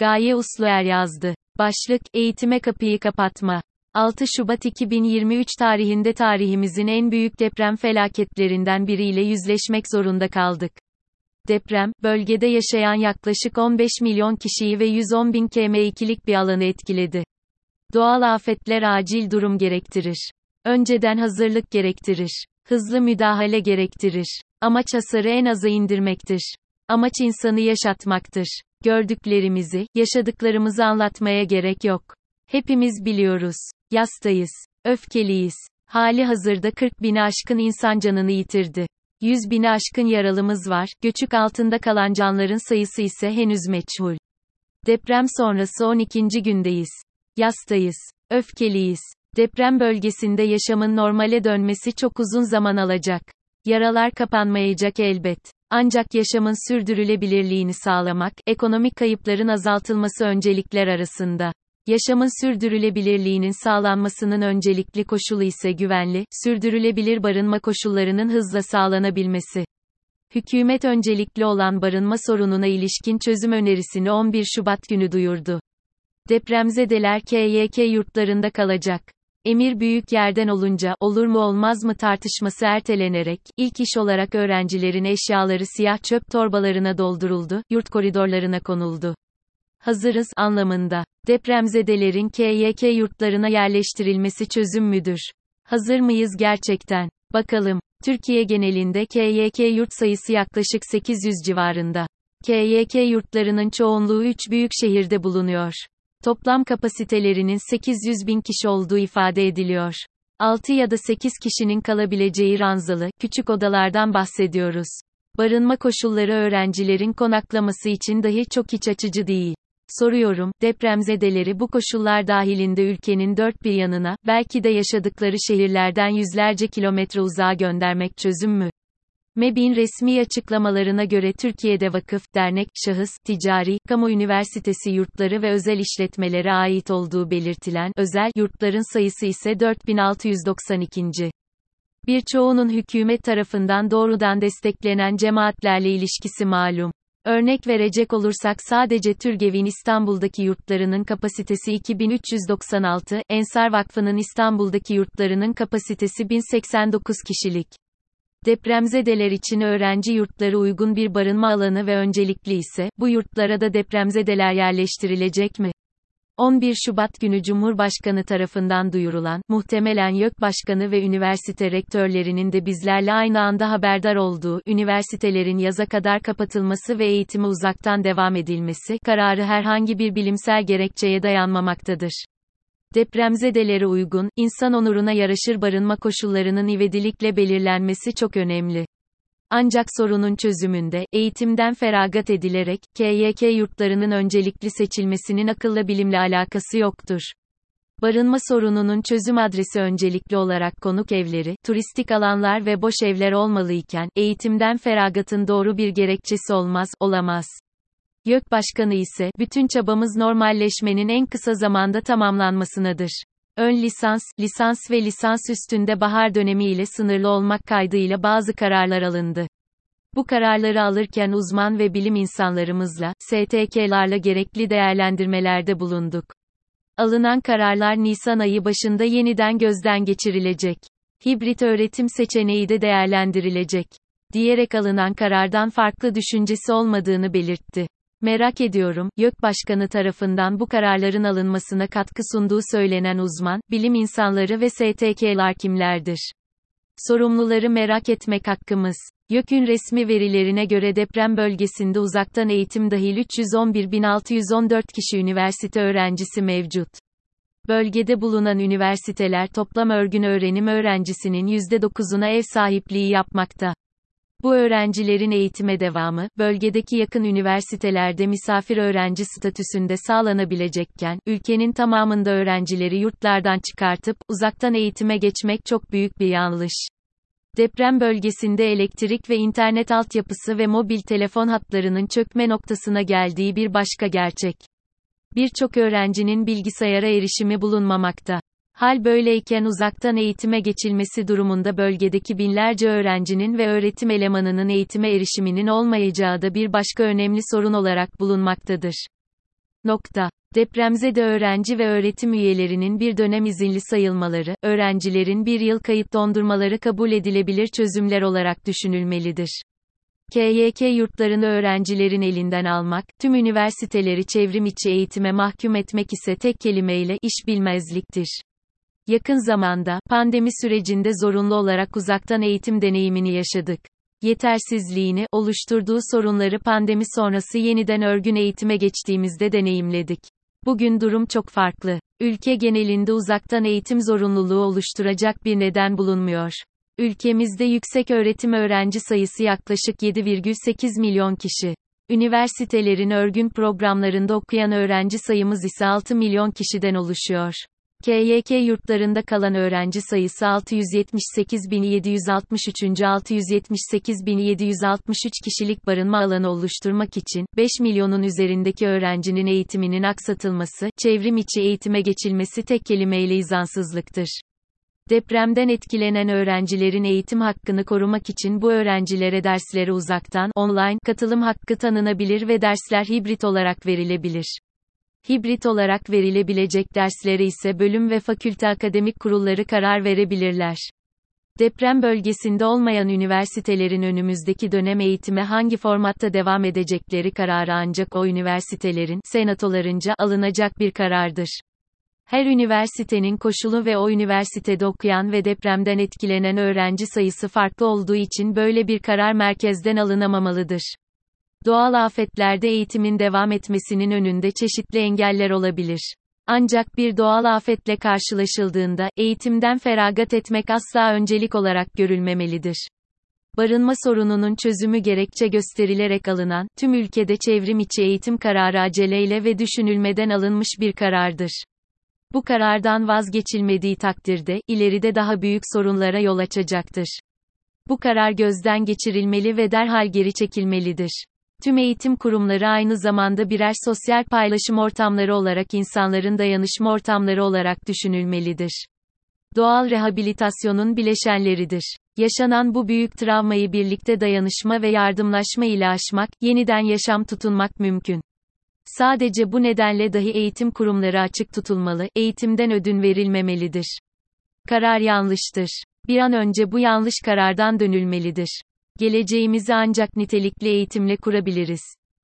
Gaye Usluer yazdı. Başlık, eğitime kapıyı kapatma. 6 Şubat 2023 tarihinde tarihimizin en büyük deprem felaketlerinden biriyle yüzleşmek zorunda kaldık. Deprem, bölgede yaşayan yaklaşık 15 milyon kişiyi ve 110 bin km2'lik bir alanı etkiledi. Doğal afetler acil durum gerektirir. Önceden hazırlık gerektirir. Hızlı müdahale gerektirir. Amaç hasarı en aza indirmektir. Amaç insanı yaşatmaktır. Gördüklerimizi, yaşadıklarımızı anlatmaya gerek yok. Hepimiz biliyoruz. Yastayız. Öfkeliyiz. Hali hazırda 40 bini aşkın insan canını yitirdi. 100 bini aşkın yaralımız var, göçük altında kalan canların sayısı ise henüz meçhul. Deprem sonrası 12. gündeyiz. Yastayız. Öfkeliyiz. Deprem bölgesinde yaşamın normale dönmesi çok uzun zaman alacak. Yaralar kapanmayacak elbet. Ancak yaşamın sürdürülebilirliğini sağlamak, ekonomik kayıpların azaltılması öncelikler arasında. Yaşamın sürdürülebilirliğinin sağlanmasının öncelikli koşulu ise güvenli, sürdürülebilir barınma koşullarının hızla sağlanabilmesi. Hükümet öncelikli olan barınma sorununa ilişkin çözüm önerisini 11 Şubat günü duyurdu. Depremzedeler KYK yurtlarında kalacak. Emir büyük yerden olunca, olur mu olmaz mı tartışması ertelenerek, ilk iş olarak öğrencilerin eşyaları siyah çöp torbalarına dolduruldu, yurt koridorlarına konuldu. Hazırız, anlamında. Depremzedelerin KYK yurtlarına yerleştirilmesi çözüm müdür? Hazır mıyız gerçekten? Bakalım. Türkiye genelinde KYK yurt sayısı yaklaşık 800 civarında. KYK yurtlarının çoğunluğu 3 büyük şehirde bulunuyor. Toplam kapasitelerinin 800 bin kişi olduğu ifade ediliyor. 6 ya da 8 kişinin kalabileceği ranzalı, küçük odalardan bahsediyoruz. Barınma koşulları öğrencilerin konaklaması için dahi çok iç açıcı değil. Soruyorum, depremzedeleri bu koşullar dahilinde ülkenin dört bir yanına, belki de yaşadıkları şehirlerden yüzlerce kilometre uzağa göndermek çözüm mü? MEB'in resmi açıklamalarına göre Türkiye'de vakıf, dernek, şahıs, ticari, kamu üniversitesi yurtları ve özel işletmelere ait olduğu belirtilen özel yurtların sayısı ise 4692. Birçoğunun hükümet tarafından doğrudan desteklenen cemaatlerle ilişkisi malum. Örnek verecek olursak sadece Türgev'in İstanbul'daki yurtlarının kapasitesi 2396, Ensar Vakfı'nın İstanbul'daki yurtlarının kapasitesi 1089 kişilik. Depremzedeler için öğrenci yurtları uygun bir barınma alanı ve öncelikli ise, bu yurtlara da depremzedeler yerleştirilecek mi? 11 Şubat günü Cumhurbaşkanı tarafından duyurulan, muhtemelen YÖK Başkanı ve üniversite rektörlerinin de bizlerle aynı anda haberdar olduğu, üniversitelerin yaza kadar kapatılması ve eğitimi uzaktan devam edilmesi, kararı herhangi bir bilimsel gerekçeye dayanmamaktadır. Depremzedelere uygun, insan onuruna yaraşır barınma koşullarının ivedilikle belirlenmesi çok önemli. Ancak sorunun çözümünde, eğitimden feragat edilerek, KYK yurtlarının öncelikli seçilmesinin akılla bilimle alakası yoktur. Barınma sorununun çözüm adresi öncelikli olarak konuk evleri, turistik alanlar ve boş evler olmalıyken, eğitimden feragatın doğru bir gerekçesi olmaz, olamaz. YÖK Başkanı ise, bütün çabamız normalleşmenin en kısa zamanda tamamlanmasınadır. Ön lisans, lisans ve lisans üstünde bahar dönemi ile sınırlı olmak kaydıyla bazı kararlar alındı. Bu kararları alırken uzman ve bilim insanlarımızla, STK'larla gerekli değerlendirmelerde bulunduk. Alınan kararlar Nisan ayı başında yeniden gözden geçirilecek. Hibrit öğretim seçeneği de değerlendirilecek. Diyerek alınan karardan farklı düşüncesi olmadığını belirtti. Merak ediyorum, YÖK Başkanı tarafından bu kararların alınmasına katkı sunduğu söylenen uzman, bilim insanları ve STK'lar kimlerdir? Sorumluları merak etmek hakkımız. YÖK'ün resmi verilerine göre deprem bölgesinde uzaktan eğitim dahil 311.614 kişi üniversite öğrencisi mevcut. Bölgede bulunan üniversiteler toplam örgün öğrenim öğrencisinin %9'una ev sahipliği yapmakta. Bu öğrencilerin eğitime devamı, bölgedeki yakın üniversitelerde misafir öğrenci statüsünde sağlanabilecekken, ülkenin tamamında öğrencileri yurtlardan çıkartıp, uzaktan eğitime geçmek çok büyük bir yanlış. Deprem bölgesinde elektrik ve internet altyapısı ve mobil telefon hatlarının çökme noktasına geldiği bir başka gerçek. Birçok öğrencinin bilgisayara erişimi bulunmamakta. Hal böyleyken uzaktan eğitime geçilmesi durumunda bölgedeki binlerce öğrencinin ve öğretim elemanının eğitime erişiminin olmayacağı da bir başka önemli sorun olarak bulunmaktadır. Nokta. Depremzede öğrenci ve öğretim üyelerinin bir dönem izinli sayılmaları, öğrencilerin bir yıl kayıt dondurmaları kabul edilebilir çözümler olarak düşünülmelidir. KYK yurtlarını öğrencilerin elinden almak, tüm üniversiteleri çevrim içi eğitime mahkum etmek ise tek kelimeyle iş bilmezliktir. Yakın zamanda, pandemi sürecinde zorunlu olarak uzaktan eğitim deneyimini yaşadık. Yetersizliğini, oluşturduğu sorunları pandemi sonrası yeniden örgün eğitime geçtiğimizde deneyimledik. Bugün durum çok farklı. Ülke genelinde uzaktan eğitim zorunluluğu oluşturacak bir neden bulunmuyor. Ülkemizde yüksek öğretim öğrenci sayısı yaklaşık 7,8 milyon kişi. Üniversitelerin örgün programlarında okuyan öğrenci sayımız ise 6 milyon kişiden oluşuyor. KYK yurtlarında kalan öğrenci sayısı 678.763. 678.763 kişilik barınma alanı oluşturmak için, 5 milyonun üzerindeki öğrencinin eğitiminin aksatılması, çevrim içi eğitime geçilmesi tek kelimeyle izansızlıktır. Depremden etkilenen öğrencilerin eğitim hakkını korumak için bu öğrencilere derslere uzaktan, online, katılım hakkı tanınabilir ve dersler hibrit olarak verilebilir. Hibrit olarak verilebilecek derslere ise bölüm ve fakülte akademik kurulları karar verebilirler. Deprem bölgesinde olmayan üniversitelerin önümüzdeki dönem eğitime hangi formatta devam edecekleri kararı ancak o üniversitelerin senatolarınca alınacak bir karardır. Her üniversitenin koşulu ve o üniversitede okuyan ve depremden etkilenen öğrenci sayısı farklı olduğu için böyle bir karar merkezden alınamamalıdır. Doğal afetlerde eğitimin devam etmesinin önünde çeşitli engeller olabilir. Ancak bir doğal afetle karşılaşıldığında, eğitimden feragat etmek asla öncelik olarak görülmemelidir. Barınma sorununun çözümü gerekçe gösterilerek alınan, tüm ülkede çevrim içi eğitim kararı aceleyle ve düşünülmeden alınmış bir karardır. Bu karardan vazgeçilmediği takdirde, ileride daha büyük sorunlara yol açacaktır. Bu karar gözden geçirilmeli ve derhal geri çekilmelidir. Tüm eğitim kurumları aynı zamanda birer sosyal paylaşım ortamları olarak insanların dayanışma ortamları olarak düşünülmelidir. Doğal rehabilitasyonun bileşenleridir. Yaşanan bu büyük travmayı birlikte dayanışma ve yardımlaşma ile aşmak, yeniden yaşam tutunmak mümkün. Sadece bu nedenle dahi eğitim kurumları açık tutulmalı, eğitimden ödün verilmemelidir. Karar yanlıştır. Bir an önce bu yanlış karardan dönülmelidir. Geleceğimizi ancak nitelikli eğitimle kurabiliriz.